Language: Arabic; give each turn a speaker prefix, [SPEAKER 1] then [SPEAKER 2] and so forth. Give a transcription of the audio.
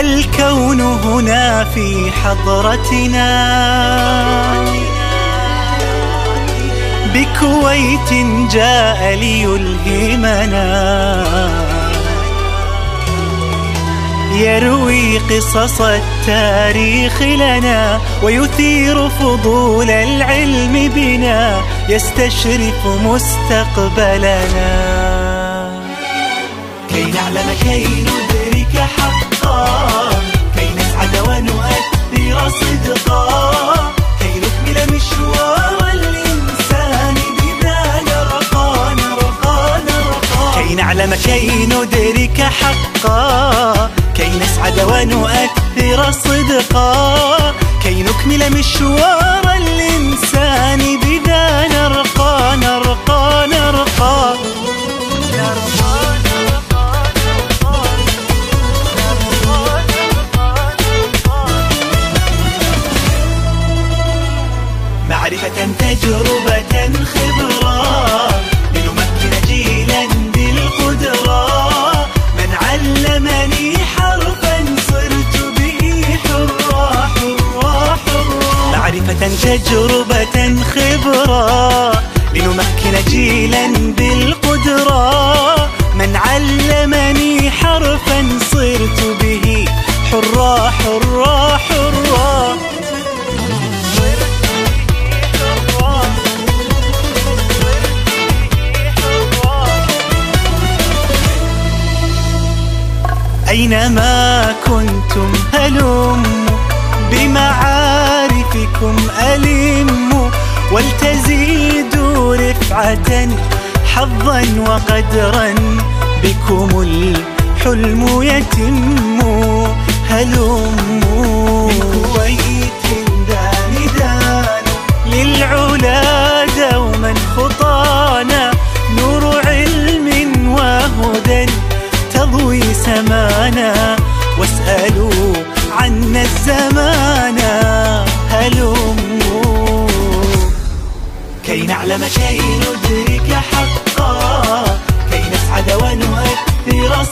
[SPEAKER 1] الكون هنا في حضرتنا. بكويت جاء ليلهمنا. يروي قصص التاريخ لنا ويثير فضول العلم بنا. يستشرف مستقبلنا. كي نعلم كي ندرك حقا كي نعلم كي ندرك حقا كي نسعد ونؤثر صدقا كي نكمل مشوار الإنسان بذا نرقى نرقى نرقى. معرفة تجربة خبرة معرفة تجربة خبرة لنمكن جيلا بالقدرة. من علمني حرفا صرت به حرا حرا حرا أينما كنتم هلموا بمعارفكم ألموا ولتزيدوا رفعة حظا وقدرا بكم الحلم يتم. هلموا من كويت داندان للعلا دوما خطانا نور علم وهدى تضوي سمانا واسألوا عنا الزمان كي نعلم شيء ندرك حقا. كي نسعد ونؤثر